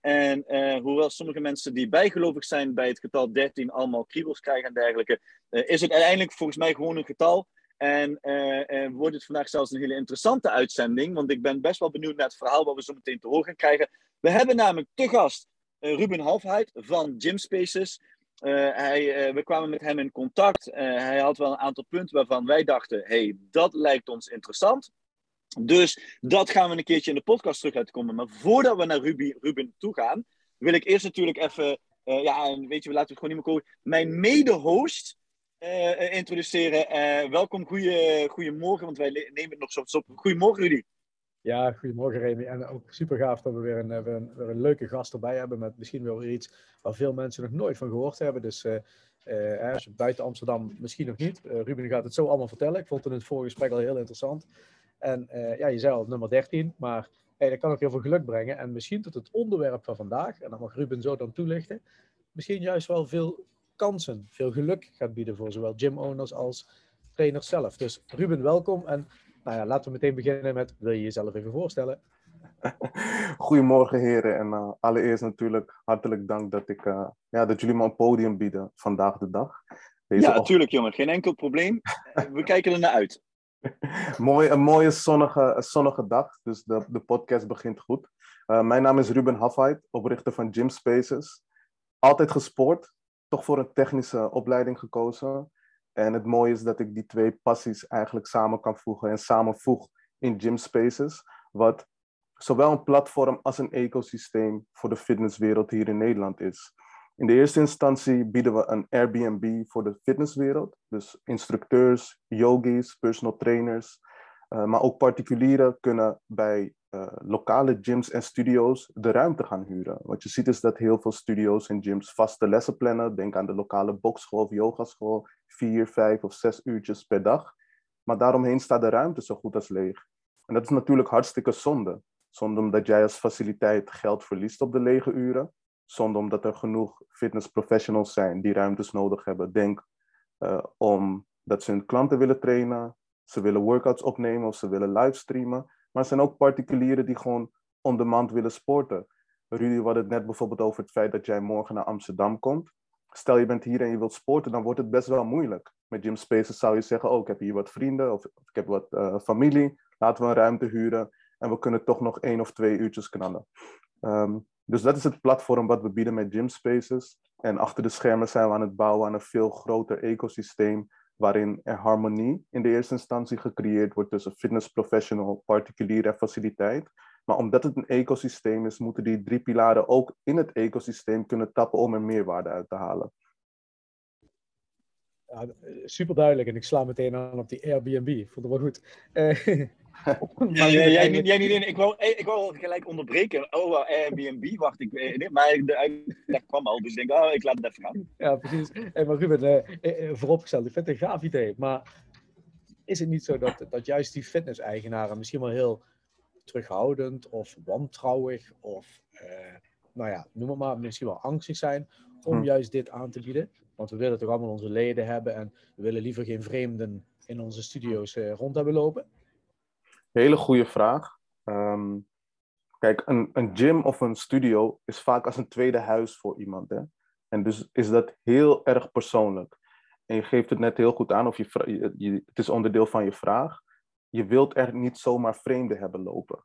En uh, hoewel sommige mensen die bijgelovig zijn bij het getal 13 allemaal kriebels krijgen en dergelijke, uh, is het uiteindelijk volgens mij gewoon een getal. En uh, wordt het vandaag zelfs een hele interessante uitzending, want ik ben best wel benieuwd naar het verhaal wat we zo meteen te horen gaan krijgen. We hebben namelijk te gast Ruben Halfheid van Gym Spaces. hij, we kwamen met hem in contact. hij had wel een aantal punten waarvan wij dachten: hey, dat lijkt ons interessant. Dus dat gaan we een keertje in de podcast terug laten komen. Maar voordat we naar Ruby, Ruben toe gaan, wil ik eerst natuurlijk even, uh, ja, weet je, we laten het gewoon niet meer komen, mijn mede-host uh, introduceren. Uh, welkom, goeie, goedemorgen, want wij nemen het nog zo op. Goedemorgen, Rudy. Ja, goedemorgen Remy. En ook super gaaf dat we weer een, weer een, weer een leuke gast erbij hebben met misschien wel weer iets waar veel mensen nog nooit van gehoord hebben. Dus buiten Amsterdam misschien nog niet. Ruben gaat het zo allemaal vertellen. Ik vond het in het vorige gesprek al heel interessant. En uh, ja, je zei al nummer 13, maar hey, dat kan ook heel veel geluk brengen. En misschien tot het onderwerp van vandaag, en dat mag Ruben zo dan toelichten, misschien juist wel veel kansen, veel geluk gaat bieden voor zowel gym-owners als trainers zelf. Dus Ruben, welkom. En nou ja, laten we meteen beginnen met, wil je jezelf even voorstellen? Goedemorgen heren en uh, allereerst natuurlijk hartelijk dank dat, ik, uh, ja, dat jullie me een podium bieden vandaag de dag. Deze ja, natuurlijk jongen, geen enkel probleem. We kijken er naar uit. Mooi, een mooie zonnige, zonnige dag, dus de, de podcast begint goed. Uh, mijn naam is Ruben Hafheid, oprichter van Gym Spaces. Altijd gesport, toch voor een technische opleiding gekozen. En het mooie is dat ik die twee passies eigenlijk samen kan voegen en samenvoeg in Gym Spaces. Wat zowel een platform als een ecosysteem voor de fitnesswereld hier in Nederland is. In de eerste instantie bieden we een Airbnb voor de fitnesswereld. Dus instructeurs, yogis, personal trainers, uh, maar ook particulieren kunnen bij uh, lokale gyms en studio's de ruimte gaan huren. Wat je ziet is dat heel veel studio's en gyms vaste lessen plannen. Denk aan de lokale bokschool of yogaschool, vier, vijf of zes uurtjes per dag. Maar daaromheen staat de ruimte zo goed als leeg. En dat is natuurlijk hartstikke zonde. Zonde omdat jij als faciliteit geld verliest op de lege uren zonder omdat er genoeg fitnessprofessionals zijn die ruimtes nodig hebben. Denk uh, om dat ze hun klanten willen trainen, ze willen workouts opnemen of ze willen livestreamen. Maar er zijn ook particulieren die gewoon on demand willen sporten. Rudy, hadden het net bijvoorbeeld over het feit dat jij morgen naar Amsterdam komt. Stel je bent hier en je wilt sporten, dan wordt het best wel moeilijk. Met gym spaces zou je zeggen, oh ik heb hier wat vrienden of, ik heb wat uh, familie. Laten we een ruimte huren en we kunnen toch nog één of twee uurtjes knallen. Um, dus dat is het platform wat we bieden met Gym Spaces. En achter de schermen zijn we aan het bouwen aan een veel groter ecosysteem waarin er harmonie in de eerste instantie gecreëerd wordt tussen fitness professional, particulier en faciliteit. Maar omdat het een ecosysteem is, moeten die drie pilaren ook in het ecosysteem kunnen tappen om er meerwaarde uit te halen. Ja, super duidelijk. En ik sla meteen aan op die Airbnb. Vond het wel goed. Uh, ja, jij, niet, jij niet in. Ik wou, ik wou gelijk onderbreken. Oh, Airbnb, wacht. Ik, eh, nee, maar de uitleg kwam al, dus ik denk, oh, ik laat het even gaan. Ja, precies. En maar Ruben, eh, eh, vooropgesteld, ik vind het een gaaf idee. Maar is het niet zo dat, dat juist die fitness-eigenaren misschien wel heel terughoudend of wantrouwig of, eh, nou ja, noem het maar, misschien wel angstig zijn om hm. juist dit aan te bieden? Want we willen toch allemaal onze leden hebben en we willen liever geen vreemden in onze studio's eh, rond hebben lopen? Hele goede vraag. Ehm, kijk, een, een gym of een studio is vaak als een tweede huis voor iemand. Hè? En dus is dat heel erg persoonlijk. En je geeft het net heel goed aan, of je, het is onderdeel van je vraag. Je wilt er niet zomaar vreemden hebben lopen.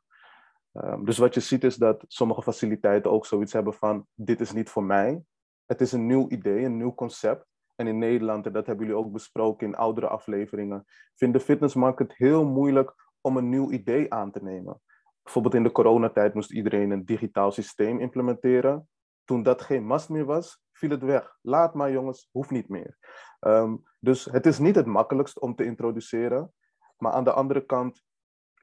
Um, dus wat je ziet is dat sommige faciliteiten ook zoiets hebben van: dit is niet voor mij. Het is een nieuw idee, een nieuw concept. En in Nederland, en dat hebben jullie ook besproken in oudere afleveringen, vindt de fitnessmarkt het heel moeilijk om een nieuw idee aan te nemen. Bijvoorbeeld in de coronatijd moest iedereen een digitaal systeem implementeren. Toen dat geen must meer was, viel het weg. Laat maar jongens, hoeft niet meer. Um, dus het is niet het makkelijkst om te introduceren. Maar aan de andere kant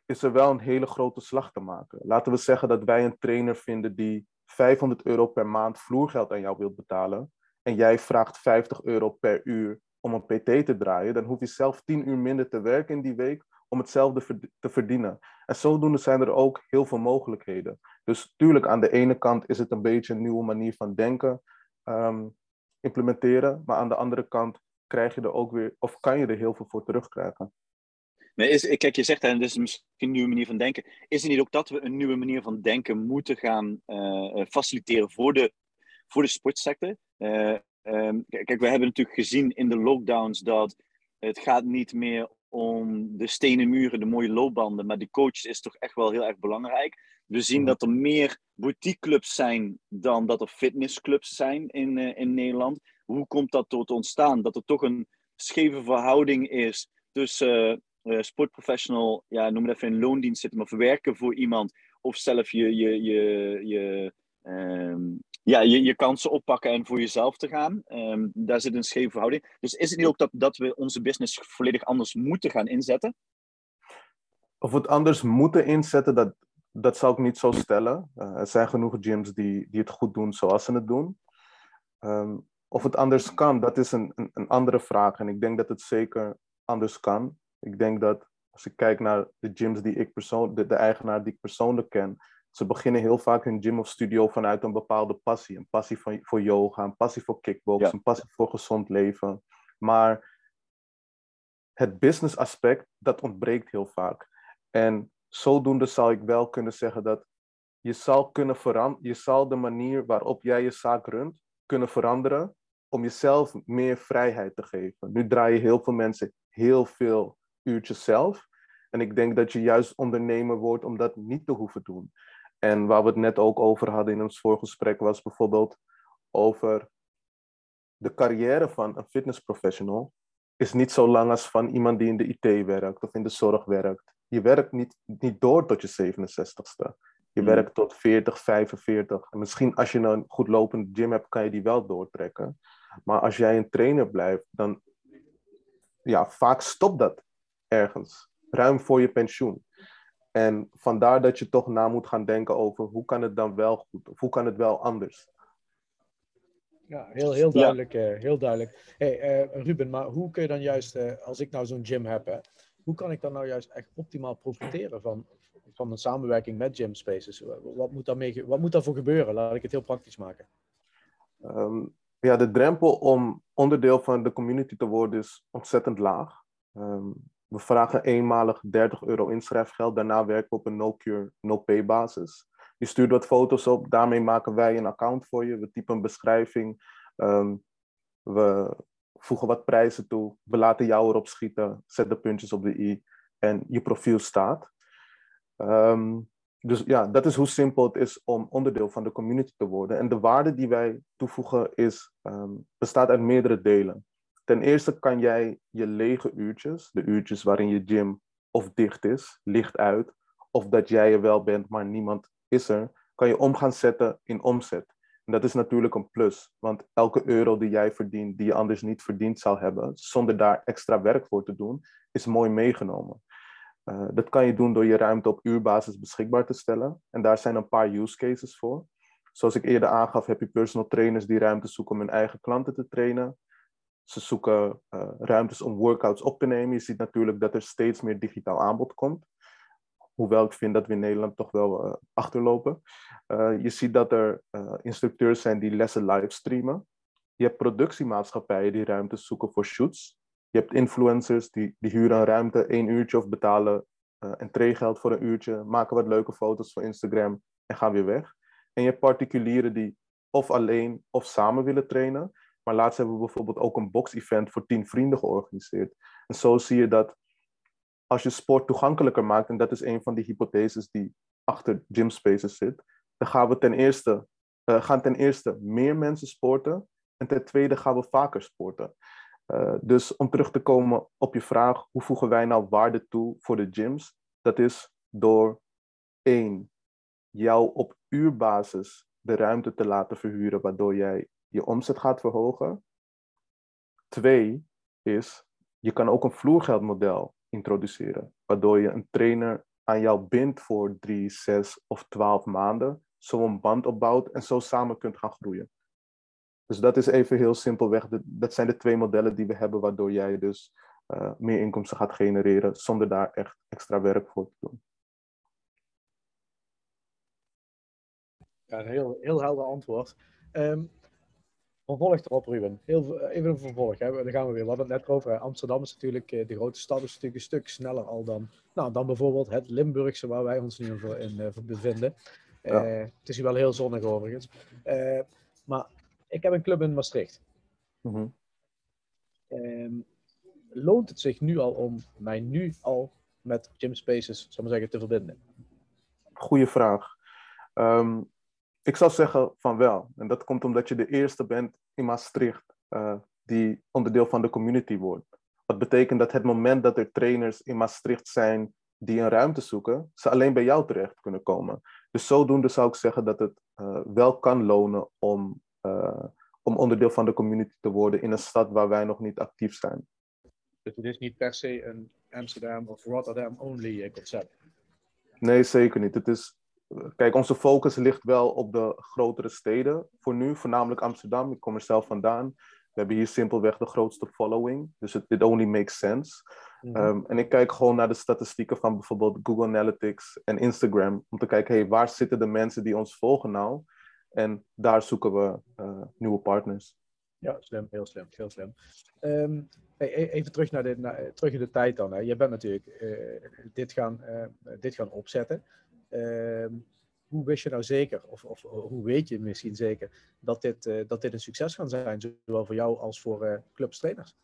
is er wel een hele grote slag te maken. Laten we zeggen dat wij een trainer vinden die 500 euro per maand vloergeld aan jou wilt betalen en jij vraagt 50 euro per uur om een PT te draaien, dan hoef je zelf 10 uur minder te werken in die week om hetzelfde te verdienen. En zodoende zijn er ook heel veel mogelijkheden. Dus tuurlijk, aan de ene kant is het een beetje een nieuwe manier van denken ehm, implementeren, maar aan de andere kant krijg je er ook weer, of kan je er heel veel voor terugkrijgen. Nee, is, kijk, je zegt, en dit is misschien een nieuwe manier van denken. Is het niet ook dat we een nieuwe manier van denken moeten gaan uh, faciliteren voor de, voor de sportsector? Uh, kijk, we hebben natuurlijk gezien in de lockdowns dat het gaat niet meer om de stenen muren, de mooie loopbanden, maar die coach is toch echt wel heel erg belangrijk. We zien dat er meer boutiqueclubs zijn dan dat er fitnessclubs zijn in, uh, in Nederland. Hoe komt dat tot ontstaan? Dat er toch een scheve verhouding is tussen uh, sportprofessional, ja, noem het even in loondienst zitten, maar verwerken voor iemand, of zelf je, je, je, je, um, ja, je, je kansen oppakken en voor jezelf te gaan. Um, daar zit een scheve verhouding. Dus is het niet ook dat, dat we onze business volledig anders moeten gaan inzetten? Of we het anders moeten inzetten, dat, dat zou ik niet zo stellen. Uh, er zijn genoeg gyms die, die het goed doen zoals ze het doen. Um, of het anders kan, dat is een, een, een, andere vraag. En ik denk dat het zeker anders kan. Ik denk dat als ik kijk naar de gyms die ik persoonlijk, de, de eigenaar die ik persoonlijk ken, ze beginnen heel vaak hun gym of studio vanuit een bepaalde passie. Een passie voor, voor yoga, een passie voor kickbox, een passie voor gezond leven. Maar het business aspect, dat ontbreekt heel vaak. En zodoende zou ik wel kunnen zeggen dat je zal, kunnen veranderen, je zal de manier waarop jij je zaak runt kunnen veranderen om jezelf meer vrijheid te geven. Nu draaien heel veel mensen heel veel uurtjes zelf. En ik denk dat je juist ondernemer wordt om dat niet te hoeven doen. En waar we het net ook over hadden in ons voorgesprek was bijvoorbeeld over de carrière van een fitnessprofessional is niet zo lang als van iemand die in de IT werkt of in de zorg werkt. Je werkt niet, niet door tot je 67ste. Je hmm. werkt tot 40, 45. En misschien als je een goed lopende gym hebt, kan je die wel doortrekken. Maar als jij een trainer blijft, dan ja, vaak stopt dat ergens. Ruim voor je pensioen. En vandaar dat je toch na moet gaan denken over hoe kan het dan wel goed of hoe kan het wel anders. Ja, heel, heel duidelijk. Ja. Eh, heel duidelijk. Hey, uh, Ruben, maar hoe kun je dan juist, uh, als ik nou zo'n gym heb, hè, hoe kan ik dan nou juist echt optimaal profiteren van, van een samenwerking met gym spaces? Wat moet, wat moet daarvoor gebeuren? Laat ik het heel praktisch maken. Um, ja, de drempel om onderdeel van de community te worden is ontzettend laag. Um, we vragen eenmalig 30 euro inschrijfgeld. Daarna werken we op een no-cure, no-pay basis. Je stuurt wat foto's op. Daarmee maken wij een account voor je. We typen een beschrijving. Um, we voegen wat prijzen toe. We laten jou erop schieten. Zet de puntjes op de i. En je profiel staat. Um, dus ja, dat is hoe simpel het is om onderdeel van de community te worden. En de waarde die wij toevoegen is, um, bestaat uit meerdere delen. Ten eerste kan jij je lege uurtjes, de uurtjes waarin je gym of dicht is, licht uit, of dat jij er wel bent, maar niemand is er, kan je om gaan zetten in omzet. En dat is natuurlijk een plus, want elke euro die jij verdient, die je anders niet verdiend zou hebben, zonder daar extra werk voor te doen, is mooi meegenomen. Uh, dat kan je doen door je ruimte op uurbasis beschikbaar te stellen. En daar zijn een paar use cases voor. Zoals ik eerder aangaf, heb je personal trainers die ruimte zoeken om hun eigen klanten te trainen. Ze zoeken uh, ruimtes om workouts op te nemen. Je ziet natuurlijk dat er steeds meer digitaal aanbod komt. Hoewel ik vind dat we in Nederland toch wel uh, achterlopen. je ziet dat er instructeurs zijn die lessen livestreamen. Je hebt productiemaatschappijen die ruimtes zoeken voor shoots. Je hebt influencers die, die huren een ruimte, één uurtje of betalen uh, entreegeld voor een uurtje, maken wat leuke foto's voor Instagram en gaan weer weg. En je hebt particulieren die of alleen of samen willen trainen. Maar laatst hebben we bijvoorbeeld ook een box-event voor tien vrienden georganiseerd. En zo zie je dat als je sport toegankelijker maakt, en dat is een van die hypotheses die achter gym spaces zit, dan gaan we ten eerste, uh, gaan ten eerste meer mensen sporten. En ten tweede gaan we vaker sporten. Uh, dus om terug te komen op je vraag, hoe voegen wij nou waarde toe voor de gyms? Dat is door één, jou op uurbasis de ruimte te laten verhuren, waardoor jij je omzet gaat verhogen. Twee is, je kan ook een vloergeldmodel introduceren, waardoor je een trainer aan jou bindt voor drie, zes of twaalf maanden, zo een band opbouwt en zo samen kunt gaan groeien. Dus dat is even heel simpelweg. Dat zijn de twee modellen die we hebben, waardoor jij dus uh, meer inkomsten gaat genereren zonder daar echt extra werk voor te doen. Ja, een heel, heel helder antwoord. Um, vervolg erop, Ruben. Heel, even een vervolg. Hè. Dan gaan we weer. We hadden het net over. Amsterdam is natuurlijk, eh, de grote stad is natuurlijk een stuk sneller al dan, nou, dan bijvoorbeeld het Limburgse, waar wij ons nu in, in uh, bevinden. Ja. Uh, het is hier wel heel zonnig overigens. Uh, maar ik heb een club in Maastricht. Mm -hmm. um, loont het zich nu al om mij nu al met Gym Spaces, zal maar zeggen, te verbinden? Goeie vraag. Um, ik zou zeggen van wel. En dat komt omdat je de eerste bent in Maastricht uh, die onderdeel van de community wordt. Wat betekent dat het moment dat er trainers in Maastricht zijn die een ruimte zoeken, ze alleen bij jou terecht kunnen komen. Dus zodoende zou ik zeggen dat het uh, wel kan lonen om, uh, om onderdeel van de community te worden in een stad waar wij nog niet actief zijn. Dus het is niet per se een Amsterdam of Rotterdam only concept? Nee, zeker niet. Het is kijk, onze focus ligt wel op de grotere steden voor nu, voornamelijk Amsterdam. Ik kom er zelf vandaan. We hebben hier simpelweg de grootste following, dus it, it only makes sense. Mhm. Ehm, en ik kijk gewoon naar de statistieken van bijvoorbeeld Google Analytics en Instagram, om te kijken, hey, waar zitten de mensen die ons volgen nou? En daar zoeken we uh, nieuwe partners. Ja, slim, heel slim, heel slim. Um, even terug, naar de, naar, terug in de tijd dan. Hè. Je bent natuurlijk uh, dit, gaan, uh, dit gaan opzetten. Ehm, hoe wist je nou zeker, of, of, hoe weet je misschien zeker, dat dit, uh, dat dit een succes kan zijn, zowel voor jou als voor uh, clubstrainers?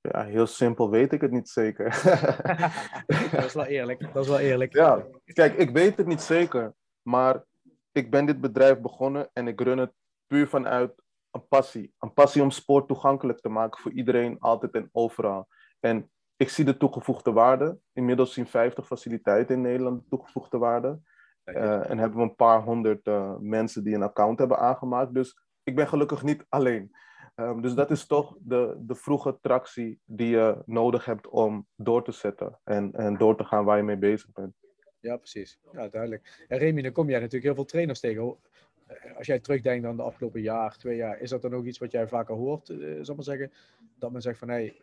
Ja, heel simpel weet ik het niet zeker. dat is wel eerlijk. Dat is wel eerlijk. Ja, kijk, ik weet het niet zeker, maar ik ben dit bedrijf begonnen en ik run het puur vanuit een passie. Een passie om sport toegankelijk te maken voor iedereen, altijd en overal. En ik zie de toegevoegde waarde. Inmiddels zien 50 faciliteiten in Nederland de toegevoegde waarde. Uh, en hebben we een paar honderd uh, mensen die een account hebben aangemaakt. Dus ik ben gelukkig niet alleen. Um, dus dat is toch de, de vroege tractie die je nodig hebt om door te zetten en, en door te gaan waar je mee bezig bent. Ja, precies. Ja, duidelijk. En Remy, dan kom jij natuurlijk heel veel trainers tegen. Eh, als jij terugdenkt aan de afgelopen jaar, twee jaar, is dat dan ook iets wat jij vaker hoort, uh, zal maar zeggen? Dat men zegt van, hé, hey,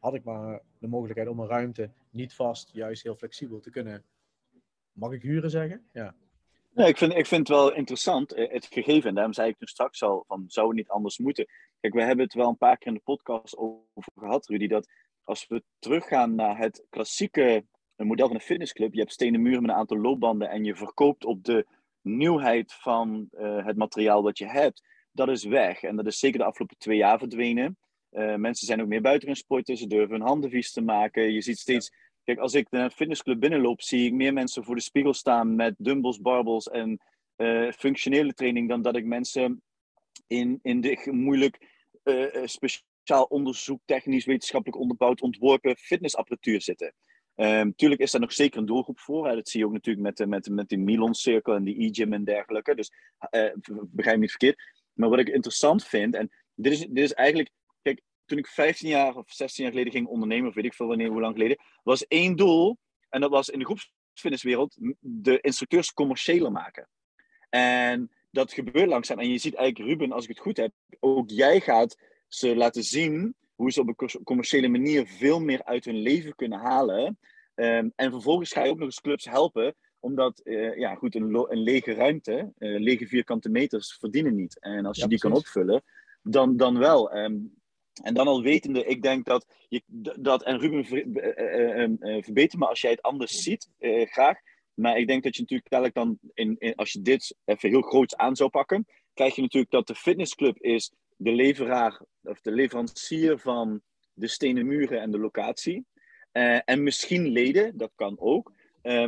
had ik maar de mogelijkheid om een ruimte niet vast, juist heel flexibel te kunnen, mag ik huren zeggen? Ja. Nee, ik vind, ik vind het wel interessant, eh, het gegeven. En daarom zei ik toen straks al, van, zou het niet anders moeten? Kijk, we hebben het wel een paar keer in de podcast over gehad, Rudy, dat als we teruggaan naar het klassieke model van een fitnessclub, je hebt stenen muren met een aantal loopbanden en je verkoopt op de nieuwheid van uh, het materiaal wat je hebt, dat is weg. En dat is zeker de afgelopen twee jaar verdwenen. Uh, mensen zijn ook meer buiten hun sporten, ze durven hun handen vies te maken. Je ziet steeds, kijk, als ik de fitnessclub binnenloop, zie ik meer mensen voor de spiegel staan met dumbbells, barbells en uh, functionele training dan dat ik mensen in, in de moeilijk speciaal onderzoek, technisch, wetenschappelijk onderbouwd, ontworpen fitnessapparatuur zitten. Um, tuurlijk is daar nog zeker een doelgroep voor. Dat zie je ook natuurlijk met, met, met die Milon-cirkel en die e-gym en dergelijke. Dus begrijp me niet verkeerd. Maar wat ik interessant vind, en dit is, dit is eigenlijk, toen ik 15 jaar of 16 jaar geleden ging ondernemen, of weet ik veel wanneer, hoe lang geleden, was één doel. En dat was in de groepsfitnesswereld de instructeurs commerciëler maken. En dat gebeurt langzaam. En je ziet eigenlijk, Ruben, als ik het goed heb, ook jij gaat ze laten zien hoe ze op een commerciële manier veel meer uit hun leven kunnen halen. Um, en vervolgens ga je ook nog eens clubs helpen, omdat uh, ja, goed, een, een lege ruimte, uh, lege vierkante meters verdienen niet. En als je die kan opvullen, dan, dan wel. Um, en dan al wetende, ik denk dat, je, dat en Ruben, uh, verbeter me als jij het anders ziet, graag. Maar ik denk dat je natuurlijk eigenlijk dan, in, in, als je dit even heel groot aan zou pakken, krijg je natuurlijk dat de fitnessclub is de leveraar of de leverancier van de stenen muren en de locatie. Uh, en misschien leden, dat kan ook.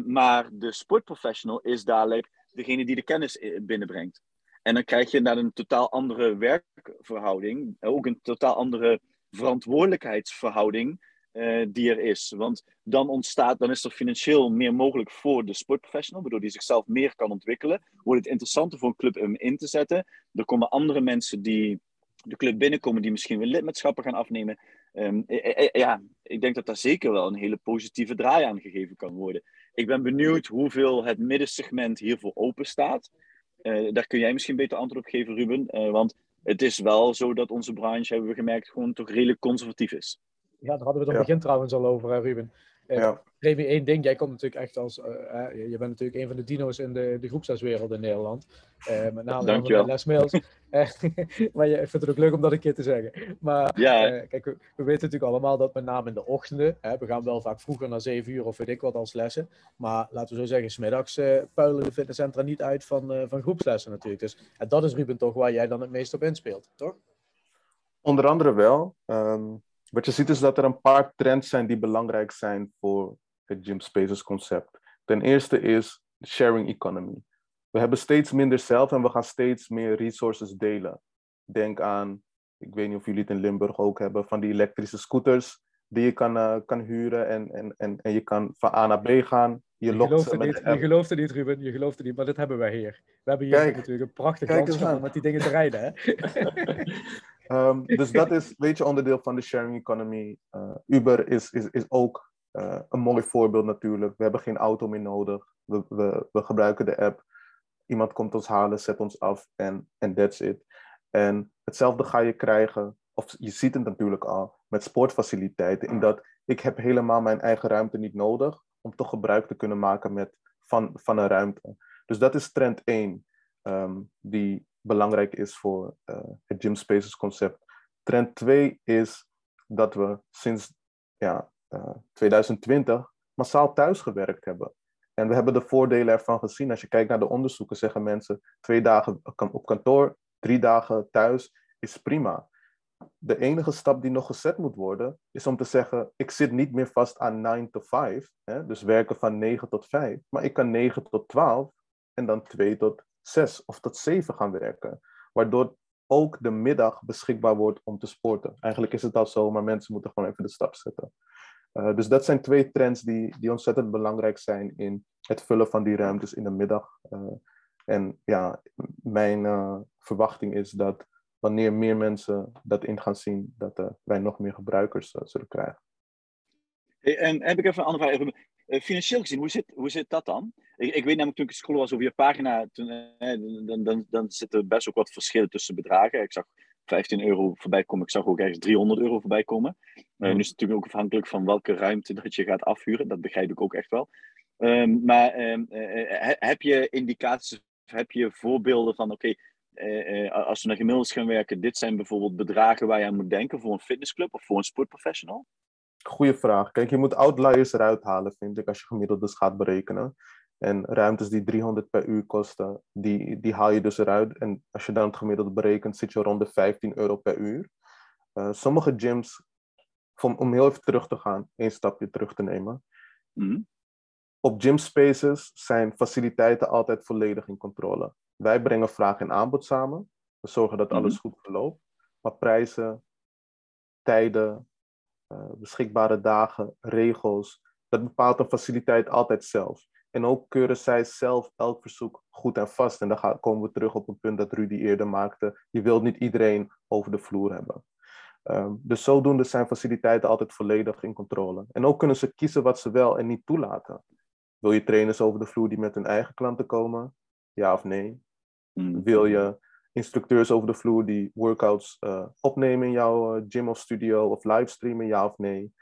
Maar de sportprofessional is dadelijk degene die de kennis binnenbrengt. En dan krijg je naar een totaal andere werkverhouding, ook een totaal andere verantwoordelijkheidsverhouding uh, die er is. Want dan ontstaat, dan is er financieel meer mogelijk voor de sportprofessional, waardoor die zichzelf meer kan ontwikkelen. Wordt het interessanter voor een club om in te zetten. Er komen andere mensen die de club binnenkomen die misschien weer lidmaatschappen gaan afnemen. Um, ja, ik denk dat daar zeker wel een hele positieve draai aan gegeven kan worden. ik ben benieuwd hoeveel het middensegment hiervoor open staat. Uh, daar kun jij misschien beter antwoord op geven, Ruben. Uh, want het is wel zo dat onze branche, hebben we gemerkt, gewoon toch redelijk conservatief is. Ja, daar hadden we het ja. begin trouwens al over, Ruben. Uh, ja. Remy, één ding. Jij komt natuurlijk echt als... je bent natuurlijk een van de dino's in de, de groepsleswereld in Nederland. met name Dankjewel. Les Mails. maar je, ik vind het ook leuk om dat een keer te zeggen. Maar ja. kijk, we, we, weten natuurlijk allemaal dat met name in de ochtenden... we gaan wel vaak vroeger naar zeven uur of weet ik wat als lessen. Maar laten we zo zeggen, smiddags puilen de fitnesscentra niet uit van, van groepslessen natuurlijk. Dus en dat is Ruben toch waar jij dan het meest op inspeelt, toch? Onder andere wel. Um... Wat je ziet is dat er een paar trends zijn die belangrijk zijn voor het Gym Spaces concept. Ten eerste is sharing economy. We hebben steeds minder zelf en we gaan steeds meer resources delen. Denk aan, ik weet niet of jullie het in Limburg ook hebben, van die elektrische scooters die je kan, uh, kan huren en, en, en, en je kan van A naar B gaan. Je, je, gelooft het niet, je niet, Ruben. Je gelooft het niet, maar dat hebben wij hier. We hebben hier kijk, natuurlijk een prachtig landschap om met die dingen te rijden. Hè? Um, dus dat is, weet je, onderdeel van de sharing economy. Uh, Uber is, is, is ook uh, een mooi voorbeeld natuurlijk. We hebben geen auto meer nodig. We, we, we gebruiken de app. Iemand komt ons halen, zet ons af en en that's it. En hetzelfde ga je krijgen, of je ziet het natuurlijk al, met sportfaciliteiten. In dat ik heb helemaal mijn eigen ruimte niet nodig om toch gebruik te kunnen maken met, van, van een ruimte. Dus dat is trend 1, um, die, belangrijk is voor uh, het Gym Spaces concept. Trend 2 is dat we sinds ja, uh, eh, 2020 massaal thuisgewerkt hebben. En we hebben de voordelen ervan gezien. Als je kijkt naar de onderzoeken, zeggen mensen twee dagen op kantoor, drie dagen thuis is prima. De enige stap die nog gezet moet worden, is om te zeggen: ik zit niet meer vast aan 9 to 5, hè, dus werken van 9 tot 5, maar ik kan 9 tot 12 en dan 2 tot zes of tot zeven gaan werken. Waardoor ook de middag beschikbaar wordt om te sporten. Eigenlijk is het al zo, maar mensen moeten gewoon even de stap zetten. Uh, dus dat zijn twee trends die, die ontzettend belangrijk zijn in het vullen van die ruimtes in de middag. Uh, en ja, mijn uh, verwachting is dat wanneer meer mensen dat in gaan zien, dat wij nog meer gebruikers zullen krijgen. Hey, en heb ik even een andere vraag. Uh, financieel gezien, hoe zit, hoe zit dat dan? Ik, ik weet namelijk toen ik school was over je pagina, toen, eh, dan, dan, dan zitten best ook wat verschillen tussen bedragen. Ik zag 15 euro voorbij komen, ik zag ook ergens 300 euro voorbij komen. Uh, nu is het natuurlijk ook afhankelijk van welke ruimte dat je gaat afhuren, dat begrijp ik ook echt wel. Um, maar um, uh, heb je indicaties, heb je voorbeelden van, oké, okay, als we naar gemiddelds gaan werken, dit zijn bijvoorbeeld bedragen waar je aan moet denken voor een fitnessclub of voor een sportprofessional? Goeie vraag. Kijk, je moet outliers eruit halen, vind ik, als je gemiddeldes gaat berekenen. En ruimtes die 300 per uur kosten, die, die haal je dus eruit. En als je dan het gemiddelde berekent, zit je rond de 15 euro per uur. Uh, sommige gyms, om, om heel even terug te gaan, één stapje terug te nemen. Mm. Op gym spaces zijn faciliteiten altijd volledig in controle. Wij brengen vraag en aanbod samen. We zorgen dat alles goed verloopt. Maar prijzen, tijden, beschikbare dagen, regels, dat bepaalt een faciliteit altijd zelf. En ook keuren zij zelf elk verzoek goed en vast. En dan gaan, komen we terug op een punt dat Rudy eerder maakte. Je wilt niet iedereen over de vloer hebben. Um, dus zodoende zijn faciliteiten altijd volledig in controle. En ook kunnen ze kiezen wat ze wel en niet toelaten. Wil je trainers over de vloer die met hun eigen klanten komen? Ja of nee? Mm. Wil je instructeurs over de vloer die workouts uh, opnemen in jouw uh, gym of studio of livestreamen? Ja of nee?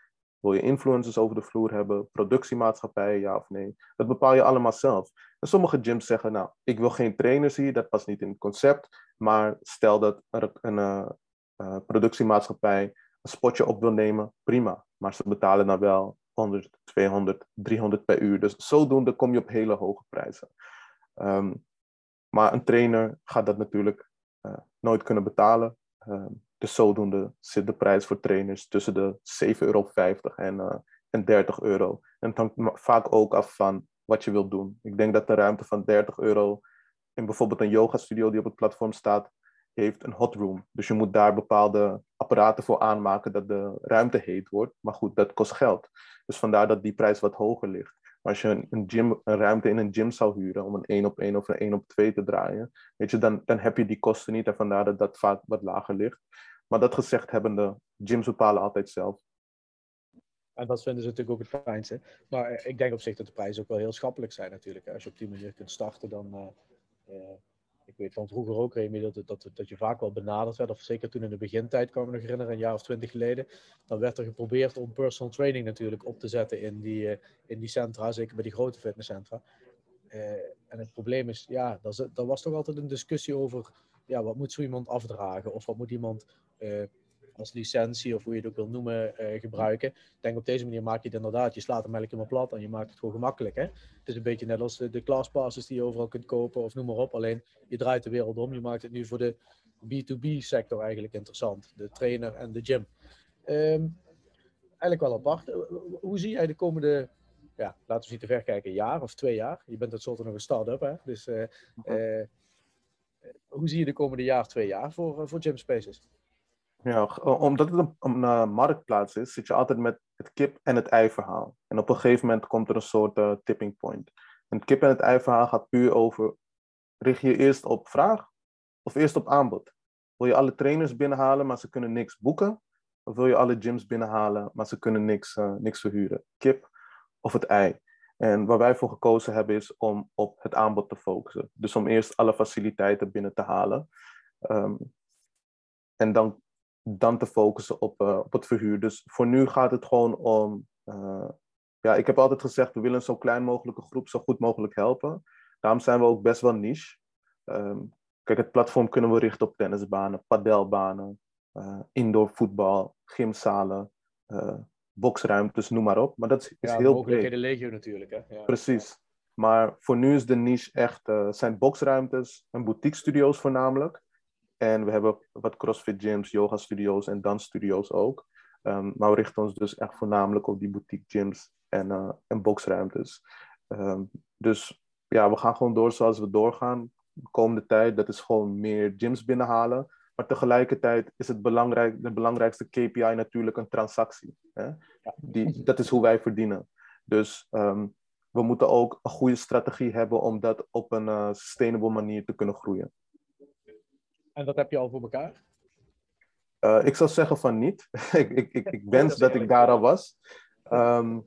Wil je influencers over de vloer hebben? Productiemaatschappijen, ja of nee? Dat bepaal je allemaal zelf. En sommige gyms zeggen, nou, ik wil geen trainers hier, dat past niet in het concept. Maar stel dat er een uh, uh, productiemaatschappij een spotje op wil nemen, prima. Maar ze betalen dan wel 100, 200, 300 per uur. Dus zodoende kom je op hele hoge prijzen. Um, maar een trainer gaat dat natuurlijk uh, nooit kunnen betalen. Um, dus zodoende zit de prijs voor trainers tussen de 7,50 euro en, uh, en 30 euro. En het hangt vaak ook af van wat je wilt doen. Ik denk dat de ruimte van 30 euro in bijvoorbeeld een yoga studio die op het platform staat, heeft een hot room. Dus je moet daar bepaalde apparaten voor aanmaken dat de ruimte heet wordt. Maar goed, dat kost geld. Dus vandaar dat die prijs wat hoger ligt. Als je een, gym, een ruimte in een gym zou huren om een 1 op 1 of een 1 op 2 te draaien, weet je, dan, dan heb je die kosten niet en vandaar dat dat vaak wat lager ligt. Maar dat gezegd hebbende, gyms bepalen altijd zelf. En dat vinden ze natuurlijk ook het fijnste. Maar eh, ik denk op zich dat de prijzen ook wel heel schappelijk zijn natuurlijk. Als je op die manier kunt starten, dan... Uh, uh, ik weet van vroeger ook, Remy, dat, dat, dat je vaak wel benaderd werd. Of zeker toen in de begintijd, kan ik me nog herinneren, een jaar of twintig geleden. Dan werd er geprobeerd om personal training natuurlijk op te zetten in die, uh, in die centra. Zeker bij die grote fitnesscentra. en het probleem is, ja, daar was toch altijd een discussie over... Ja, wat moet zo iemand afdragen? Of wat moet iemand als licentie of hoe je het ook wil noemen uh, gebruiken. Ik denk op deze manier maak je het inderdaad, je slaat hem eigenlijk helemaal plat en je maakt het gewoon gemakkelijk. Hè? Het is een beetje net als de, de classpasses die je overal kunt kopen of noem maar op. Alleen je draait de wereld om. Je maakt het nu voor de B2B sector eigenlijk interessant. De trainer en de gym. Um, eigenlijk wel apart. Eh, hoe zie jij de komende, ja, laten we niet te ver kijken, jaar of twee jaar? Je bent tenslotte nog een start-up, hè? Dus uh, uh, hoe zie je de komende jaar, twee jaar voor, voor Gym Spaces? Ja, omdat het een, uh, marktplaats is, zit je altijd met het kip- en het ei-verhaal. En op een gegeven moment komt er een soort uh, tipping point. En het kip- en het ei-verhaal gaat puur over: richt je eerst op vraag of eerst op aanbod? Wil je alle trainers binnenhalen, maar ze kunnen niks boeken? Of wil je alle gyms binnenhalen, maar ze kunnen niks, uh, niks verhuren? Kip of het ei? En waar wij voor gekozen hebben is om op het aanbod te focussen. Dus om eerst alle faciliteiten binnen te halen. Um, en dan dan te focussen op, uh, op het verhuur. Dus voor nu gaat het gewoon om. Uh, ja, ik heb altijd gezegd, we willen een zo klein mogelijke groep zo goed mogelijk helpen. Daarom zijn we ook best wel niche. Um, kijk, het platform kunnen we richten op tennisbanen, padelbanen, uh, indoor voetbal, gymzalen, boxruimtes, noem maar op. Maar dat is, is ja, heel breed. de legio natuurlijk. Hè? Ja. Precies. Maar voor nu is de niche echt, zijn boxruimtes en boutique studio's voornamelijk. En we hebben wat CrossFit gyms, yoga studio's en dansstudio's ook. Um, maar we richten ons dus echt voornamelijk op die boutique gyms en, uh, en boxruimtes. Um, dus ja, we gaan gewoon door zoals we doorgaan. De komende tijd, dat is gewoon meer gyms binnenhalen. Maar tegelijkertijd is het belangrijk, de belangrijkste KPI natuurlijk een transactie. Hè? Die, dat is hoe wij verdienen. Dus um, we moeten ook een goede strategie hebben om dat op een uh, sustainable manier te kunnen groeien. En dat heb je al voor elkaar? Uh, ik zou zeggen van niet. ik, ik, ik, ik wens dat, dat ik daar al was. Um,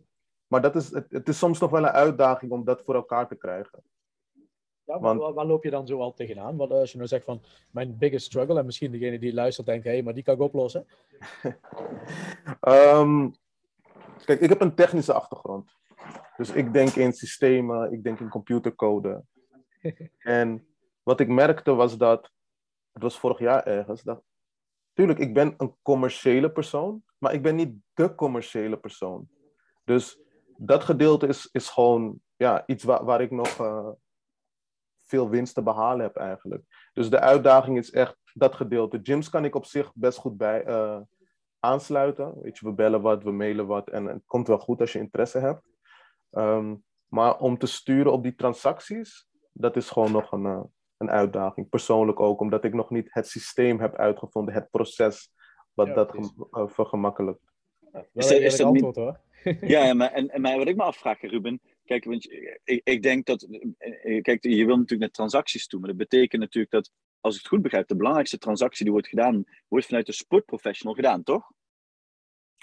maar dat is, het, het, is soms nog wel een uitdaging om dat voor elkaar te krijgen. Ja, Want, waar, waar, loop je dan zo al tegenaan? Want als je nou zegt van mijn biggest struggle, en misschien degene die luistert denkt, hé, hey, maar die kan ik oplossen. um, kijk, ik heb een technische achtergrond. Dus ik denk in systemen, ik denk in computercode. en wat ik merkte was dat het was vorig jaar ergens, dat, tuurlijk, ik ben een commerciële persoon, maar ik ben niet de commerciële persoon. Dus dat gedeelte is, is gewoon ja, iets waar, waar ik nog uh, veel winst te behalen heb eigenlijk. Dus de uitdaging is echt dat gedeelte. Gyms kan ik op zich best goed bij uh, aansluiten. Weet je, we bellen wat, we mailen wat en het komt wel goed als je interesse hebt. Um, maar om te sturen op die transacties, dat is gewoon nog een, uh, een uitdaging. Persoonlijk ook, omdat ik nog niet het systeem heb uitgevonden, het proces wat ja, dat uh, vergemakkelijkt. Ja, is, is dat antwoord, niet... hoor. ja, maar, en, en wat ik me afvraag, Ruben, kijk, want ik, ik denk dat, eh, kijk, je wil natuurlijk naar transacties toe, maar dat betekent natuurlijk dat, als ik het goed begrijp, de belangrijkste transactie die wordt gedaan, wordt vanuit de sportprofessional gedaan, toch?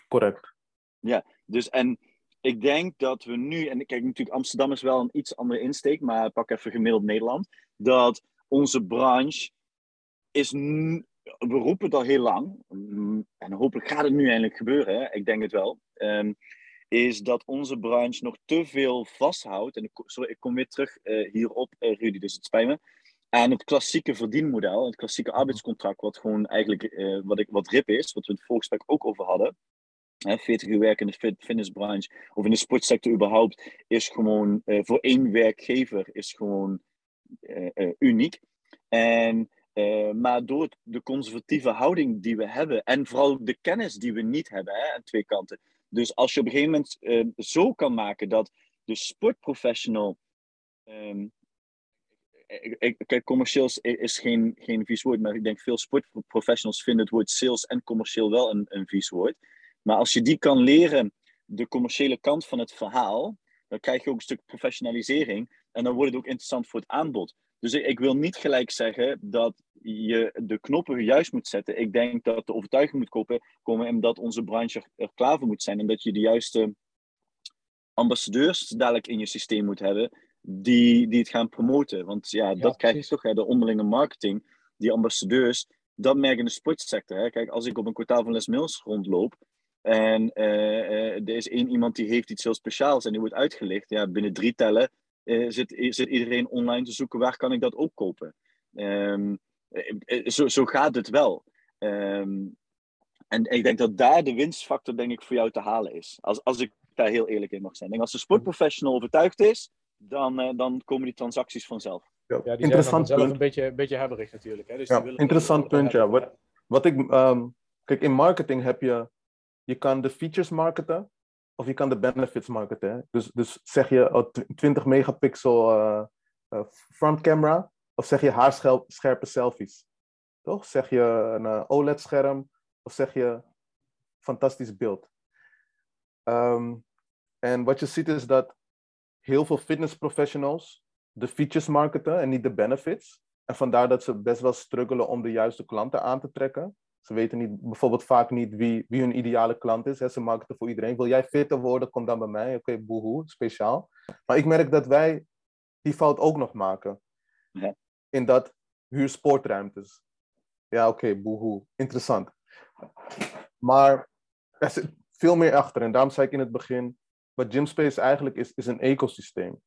Correct. Ja, dus en ik denk dat we nu, en kijk natuurlijk Amsterdam is wel een iets andere insteek, maar pak even gemiddeld Nederland, dat onze branche is, we roepen het al heel lang, mm, en hopelijk gaat het nu eindelijk gebeuren, hè? ik denk het wel, um, is dat onze branche nog te veel vasthoudt, en ik, sorry, ik kom weer terug uh, hierop, uh, Rudy, dus het spijt me, aan het klassieke verdienmodel, het klassieke arbeidscontract, wat gewoon eigenlijk uh, wat, ik, wat RIP is, wat we het voorgesprek ook over hadden. 40 uur werken in de fitnessbranche of in de sportsector überhaupt is gewoon uh, voor één werkgever is gewoon uh, uh, uniek. En, maar door de conservatieve houding die we hebben en vooral de kennis die we niet hebben hè, aan twee kanten. Dus als je op een gegeven moment zo kan maken dat de sportprofessional. Um, kijk, commercieel is geen, geen vies woord, maar ik denk veel sportprofessionals vinden het woord sales en commercieel wel een, een vies woord. Maar als je die kan leren, de commerciële kant van het verhaal, dan krijg je ook een stuk professionalisering. En dan wordt het ook interessant voor het aanbod. Dus ik, ik, wil niet gelijk zeggen dat je de knoppen juist moet zetten. Ik denk dat de overtuiging moet kopen, komen en dat onze branche er, klaar voor moet zijn. En dat je de juiste ambassadeurs dadelijk in je systeem moet hebben die, die het gaan promoten. Want ja, dat krijg je toch, hè, de onderlinge marketing, die ambassadeurs, dat merk in de sportsector. Hè. Kijk, als ik op een kwartaal van Les Mills rondloop en uh, uh, er is één iemand die heeft iets heel speciaals en die wordt uitgelicht, ja, binnen drie tellen uh, zit, zit iedereen online te zoeken waar kan ik dat ook kopen. Um, zo, zo gaat het wel. Um, en ik denk dat daar de winstfactor denk ik voor jou te halen is. Als, als ik daar heel eerlijk in mag zijn. Als de sportprofessional overtuigd is, dan, uh, dan komen die transacties vanzelf. Ja, die interessant zijn zelf een beetje, een beetje hebberig natuurlijk. Hè? Dus ja, interessant punt, ja. Wat, wat ik, um, kijk, in marketing heb je, je kan de features marketen of je kan de benefits marketen. Dus, dus zeg je oh, 20 megapixel uh, front camera of zeg je haarscherpe selfies. Toch? Zeg je een OLED-scherm of zeg je fantastisch beeld. Um, en wat je ziet is dat heel veel fitnessprofessionals de features marketen en niet de benefits. En vandaar dat ze best wel struggelen om de juiste klanten aan te trekken. Ze weten niet, bijvoorbeeld vaak niet wie, wie hun ideale klant is. Hè. Ze marketen voor iedereen. Wil jij fitter worden, kom dan bij mij. Oké, okay, boehoe, speciaal. Maar ik merk dat wij die fout ook nog maken. Ja. In dat huur sportruimtes. Ja, oké, okay, boehoe. Interessant. Maar er zit veel meer achter. En daarom zei ik in het begin, wat Gymspace eigenlijk is, is een ecosysteem.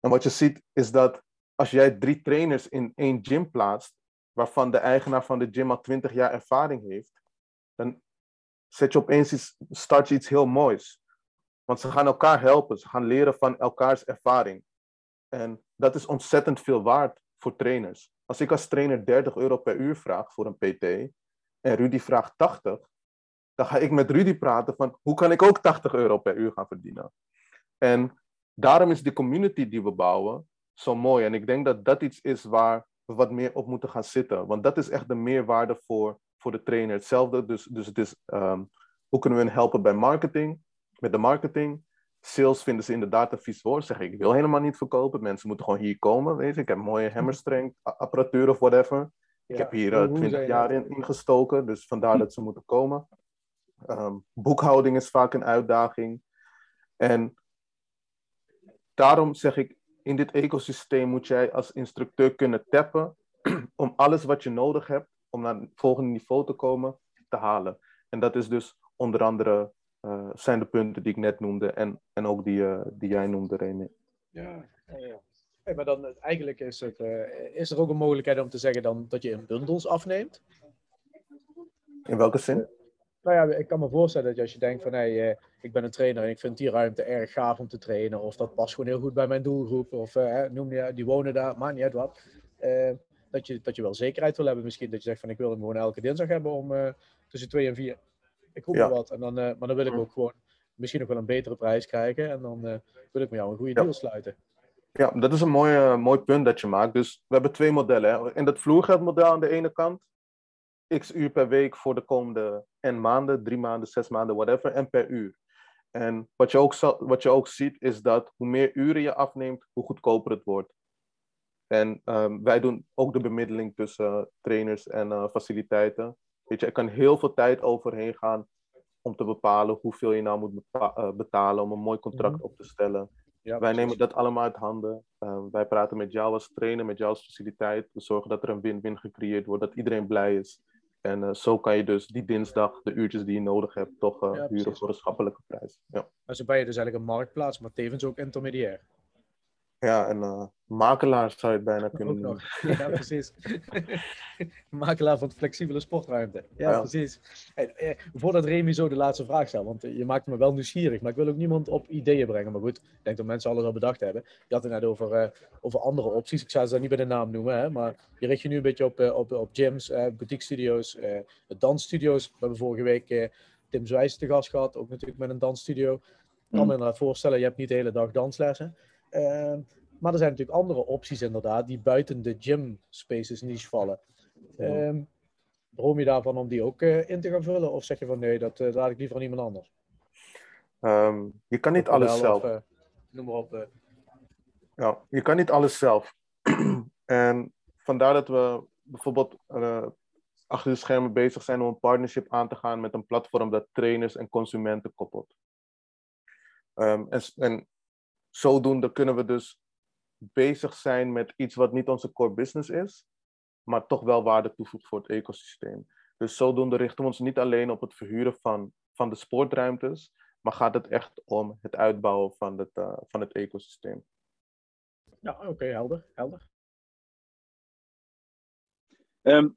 En wat je ziet is dat als jij drie trainers in één gym plaatst, waarvan de eigenaar van de gym al twintig jaar ervaring heeft, dan zet je opeens iets, start je iets heel moois. Want ze gaan elkaar helpen, ze gaan leren van elkaars ervaring. En dat is ontzettend veel waard voor trainers. Als ik als trainer 30 euro per uur vraag voor een PT en Rudy vraagt 80, dan ga ik met Rudy praten van hoe kan ik ook 80 euro per uur gaan verdienen. En daarom is de community die we bouwen zo mooi. En ik denk dat dat iets is waar we wat meer op moeten gaan zitten. Want dat is echt de meerwaarde voor, voor de trainer. Hetzelfde, dus, dus het is um, hoe kunnen we hen helpen bij marketing, met de marketing. Sales vinden ze inderdaad een vies woord. Zeg ik, ik wil helemaal niet verkopen. Mensen moeten gewoon hier komen. Weet je. Ik heb mooie hammerstrength apparatuur of whatever. Ja. Ik heb hier uh, 20 jaar in, in gestoken, dus vandaar dat ze moeten komen. Um, boekhouding is vaak een uitdaging. En daarom zeg ik, in dit ecosysteem moet jij als instructeur kunnen tappen om alles wat je nodig hebt om naar het volgende niveau te komen, te halen. En dat is dus onder andere uh, zijn de punten die ik net noemde en, en ook die, uh, die jij noemde, Remy. Ja, ja. Hey, maar dan eigenlijk is, het, uh, is er ook een mogelijkheid om te zeggen dan dat je in bundels afneemt? In welke zin? Nou ja, ik kan me voorstellen dat als je denkt van hey, uh, ik ben een trainer en ik vind die ruimte erg gaaf om te trainen, of dat past gewoon heel goed bij mijn doelgroep, of uh, noem je, die wonen daar, maakt niet uit wat. Uh, dat, je, dat je wel zekerheid wil hebben, misschien dat je zegt van ik wil hem gewoon elke dinsdag hebben om tussen twee en vier. Ik roep ja. wat, en dan, maar dan wil ik ook gewoon misschien nog wel een betere prijs krijgen en dan wil ik met jou een goede ja. deal sluiten. Ja, dat is een mooi, mooi punt dat je maakt. Dus we hebben twee modellen. Hè. In dat vloergeldmodel aan de ene kant x uur per week voor de komende n maanden, drie maanden, zes maanden, whatever, en per uur. En wat je, ook, wat je ook ziet is dat hoe meer uren je afneemt, hoe goedkoper het wordt. En um, wij doen ook de bemiddeling tussen uh, trainers en uh, faciliteiten. Weet je, er kan heel veel tijd overheen gaan om te bepalen hoeveel je nou moet uh, betalen om een mooi contract mm-hmm. op te stellen. Ja, wij nemen dat allemaal uit handen. wij praten met jou als trainer, met jou als faciliteit. We zorgen dat er een win-win gecreëerd wordt, dat iedereen blij is. En uh, zo kan je dus die dinsdag de uurtjes die je nodig hebt toch uh, ja, huren voor een schappelijke prijs. Ja. Maar zo ben je dus eigenlijk een marktplaats, maar tevens ook intermediair. Ja, een uh, makelaar zou je het bijna kunnen noemen. Ja, precies. makelaar van flexibele sportruimte. Ja, ja. precies. Hey, eh, voordat Remy zo de laatste vraag stelt, want je maakt me wel nieuwsgierig, maar ik wil ook niemand op ideeën brengen. Maar goed, ik denk dat mensen alles al bedacht hebben. Je had het net over, uh, over andere opties. Ik zou ze niet bij de naam noemen, hè, maar je richt je nu een beetje op, uh, op, op gyms, boutique studio's, dansstudio's. We hebben vorige week Tim Zwijs te gast gehad, ook natuurlijk met een dansstudio. Ik kan me mm. inderdaad voorstellen, je hebt niet de hele dag danslessen. Uh, maar er zijn natuurlijk andere opties inderdaad die buiten de gym spaces niche vallen. Uh, droom je daarvan om die ook uh, in te gaan vullen? Of zeg je van nee, dat uh, laat ik liever aan iemand anders? Um, je kan niet alles zelf. Of, noem maar op. Ja, je kan niet alles zelf. En vandaar dat we bijvoorbeeld uh, achter de schermen bezig zijn om een partnership aan te gaan met een platform dat trainers en consumenten koppelt. Um, en, en zodoende kunnen we dus bezig zijn met iets wat niet onze core business is, maar toch wel waarde toevoegt voor het ecosysteem. Dus zodoende richten we ons niet alleen op het verhuren van, van de sportruimtes, maar gaat het echt om het uitbouwen van het, uh, van het ecosysteem. Ja, oké, helder. helder. Um,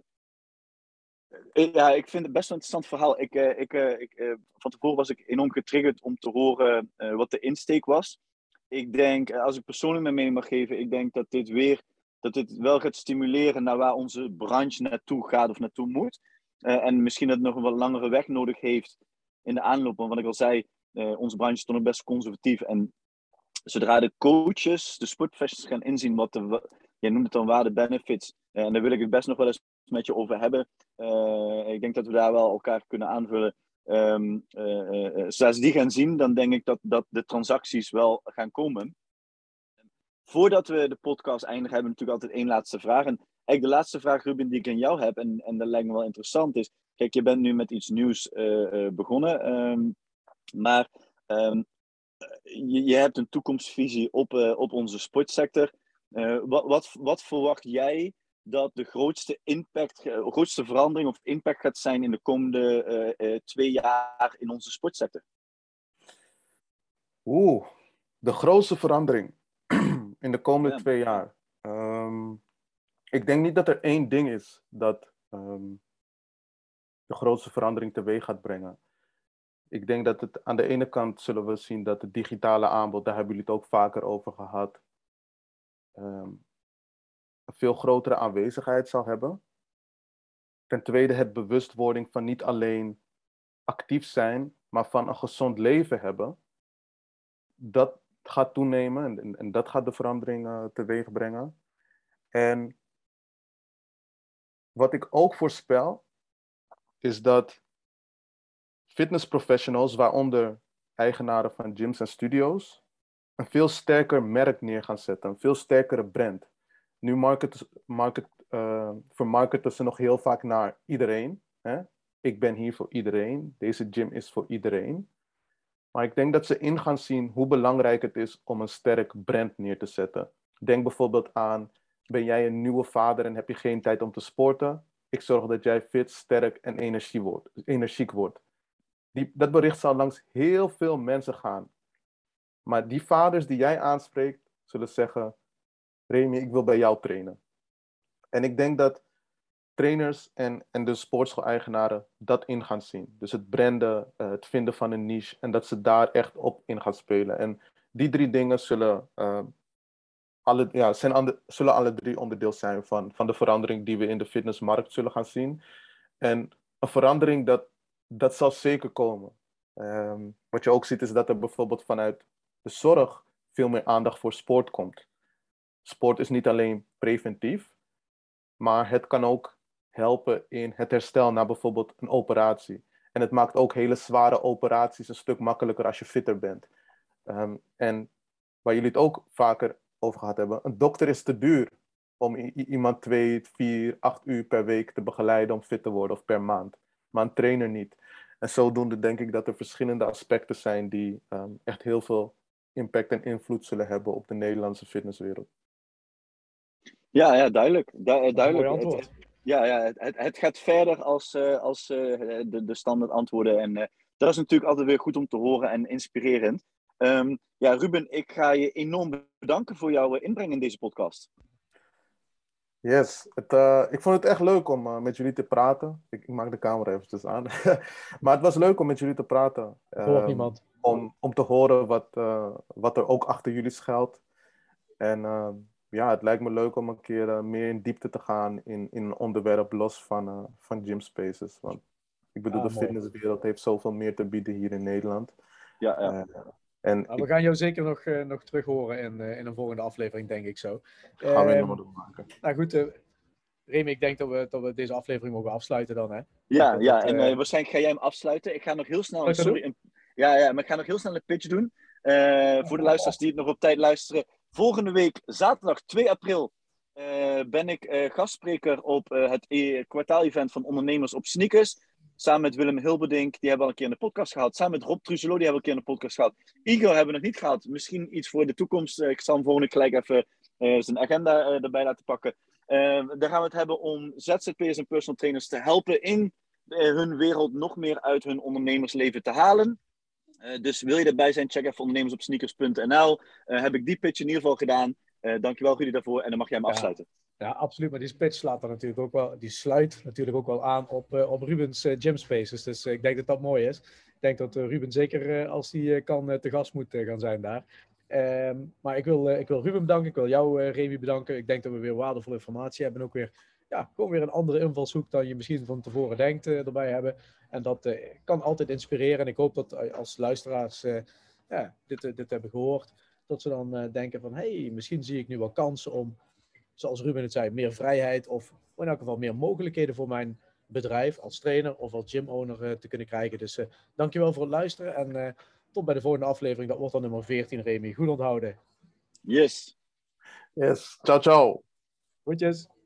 ja, ik vind het best een interessant verhaal. Ik, uh, ik, uh, ik, van tevoren was ik enorm getriggerd om te horen wat de insteek was. Ik denk, als ik persoonlijk mijn mening mag geven, ik denk dat dit weer dat dit wel gaat stimuleren naar waar onze branche naartoe gaat of naartoe moet. en misschien dat het nog een wat langere weg nodig heeft in de aanloop. Want wat ik al zei, onze branche stond nog best conservatief. En zodra de coaches, de sportprofessionals gaan inzien wat de, jij noemt het dan waarde benefits, uh, en daar wil ik het best nog wel eens met je over hebben. Uh, ik denk dat we daar wel elkaar kunnen aanvullen. Um, uh, zoals die gaan zien, dan denk ik dat, dat de transacties wel gaan komen. Voordat we de podcast eindigen, hebben we natuurlijk altijd één laatste vraag. En eigenlijk de laatste vraag, Ruben, die ik aan jou heb, en, en dat lijkt me wel interessant, is: kijk, je bent nu met iets nieuws begonnen, um, maar um, je, je, hebt een toekomstvisie op, op onze sportsector. Wat, wat, wat, verwacht jij dat de grootste impact, grootste verandering of impact gaat zijn in de komende twee jaar in onze sportsector? Oeh, de grootste verandering in de komende ja. twee jaar. Um, ik denk niet dat er één ding is dat um, de grootste verandering teweeg gaat brengen ik denk dat het aan de ene kant zullen we zien dat het digitale aanbod, daar hebben jullie het ook vaker over gehad, um, een veel grotere aanwezigheid zal hebben. Ten tweede het bewustwording van niet alleen actief zijn, maar van een gezond leven hebben. Dat gaat toenemen en, en dat gaat de verandering uh, teweeg brengen. En wat ik ook voorspel, is dat fitnessprofessionals, waaronder eigenaren van gyms en studio's, een veel sterker merk neer gaan zetten, een veel sterkere brand. Nu market, market, uh, vermarketen ze nog heel vaak naar iedereen. Hè? Ik ben hier voor iedereen, deze gym is voor iedereen. Maar ik denk dat ze in gaan zien hoe belangrijk het is om een sterk brand neer te zetten. Denk bijvoorbeeld aan, ben jij een nieuwe vader en heb je geen tijd om te sporten? Ik zorg dat jij fit, sterk en wordt, energiek wordt. Die, dat bericht zal langs heel veel mensen gaan. Maar die vaders die jij aanspreekt, zullen zeggen: Remy, ik wil bij jou trainen. En ik denk dat trainers en, en de sportschool-eigenaren dat in gaan zien. Dus het branden, uh, het vinden van een niche en dat ze daar echt op in gaan spelen. En die drie dingen zullen, uh, alle, ja, zijn ande, zullen alle drie onderdeel zijn van, van de verandering die we in de fitnessmarkt zullen gaan zien. En een verandering dat dat zal zeker komen. Um, wat je ook ziet is dat er bijvoorbeeld vanuit de zorg veel meer aandacht voor sport komt. Sport is niet alleen preventief, maar het kan ook helpen in het herstel na bijvoorbeeld een operatie. En het maakt ook hele zware operaties een stuk makkelijker als je fitter bent. Um, en waar jullie het ook vaker over gehad hebben, een dokter is te duur om iemand twee, vier, acht uur per week te begeleiden om fit te worden of per maand maar een trainer niet. En zodoende denk ik dat er verschillende aspecten zijn die um, echt heel veel impact en invloed zullen hebben op de Nederlandse fitnesswereld. Ja, ja duidelijk. Du duidelijk. Het, ja, ja het, het gaat verder als, uh, als uh, de, de standaard antwoorden. En uh, dat is natuurlijk altijd weer goed om te horen en inspirerend. Um, ja, Ruben, ik ga je enorm bedanken voor jouw inbreng in deze podcast. Yes, het, uh, ik vond het echt leuk om uh, met jullie te praten. Ik, ik, maak de camera eventjes aan. maar het was leuk om met jullie te praten. Niemand. Om, om te horen wat, uh, wat er ook achter jullie schuilt. En ehm, ja, het lijkt me leuk om een keer meer in diepte te gaan in, in een onderwerp los van, van gym spaces. Want ik bedoel, ah, de fitnesswereld heeft zoveel meer te bieden hier in Nederland. Ja, ja. En nou, we gaan jou zeker nog, uh, nog terug horen in, uh, in een volgende aflevering, denk ik zo. Gaan we helemaal doen maken. Nou goed, uh, Remy, ik denk dat we, dat we deze aflevering mogen afsluiten dan, hè? Ja, dat, ja en waarschijnlijk ga jij hem afsluiten. Ik ga nog heel snel... Sorry, een, ja, ja, maar ik ga nog heel snel een pitch doen. voor de luisteraars die het nog op tijd luisteren. Volgende week, zaterdag 2 april, ben ik gastspreker op het e kwartaal-event van ondernemers op sneakers. Samen met Willem Hilberdink, die hebben we al een keer in de podcast gehad. Samen met Rob Truzelo, die hebben we een keer in de podcast gehad. Igor hebben we nog niet gehad. Misschien iets voor de toekomst. ik zal hem volgende gelijk even zijn agenda erbij laten pakken. daar gaan we het hebben om ZZP'ers en personal trainers te helpen in hun wereld nog meer uit hun ondernemersleven te halen. Uh, dus wil je erbij zijn, check even ondernemersopsneakers.nl. Uh, heb ik die pitch in ieder geval gedaan. Uh, dankjewel Rudy daarvoor en dan mag jij hem ja. afsluiten. Ja, absoluut. Maar die pitch slaat er natuurlijk ook wel, die sluit natuurlijk ook wel aan op, op Rubens Gym Spaces. Dus ik denk dat dat mooi is. Ik denk dat Ruben zeker als hij kan te gast moet gaan zijn daar. Ehm, maar ik wil, ik wil Ruben bedanken. Ik wil jou, Remy, bedanken. Ik denk dat we weer waardevolle informatie hebben. En ook weer ja, gewoon weer een andere invalshoek dan je misschien van tevoren denkt erbij hebben. En dat uh, kan altijd inspireren. En ik hoop dat als luisteraars uh, ja, dit, dit hebben gehoord, dat ze dan denken van, hé, hey, misschien zie ik nu wel kansen om, zoals Ruben het zei, meer vrijheid of in elk geval meer mogelijkheden voor mijn bedrijf als trainer of als gym-owner te kunnen krijgen. Dus dankjewel voor het luisteren en tot bij de volgende aflevering. Dat wordt dan nummer 14, Remy. Goed onthouden. Yes. Yes. Ciao, ciao. Goedjes.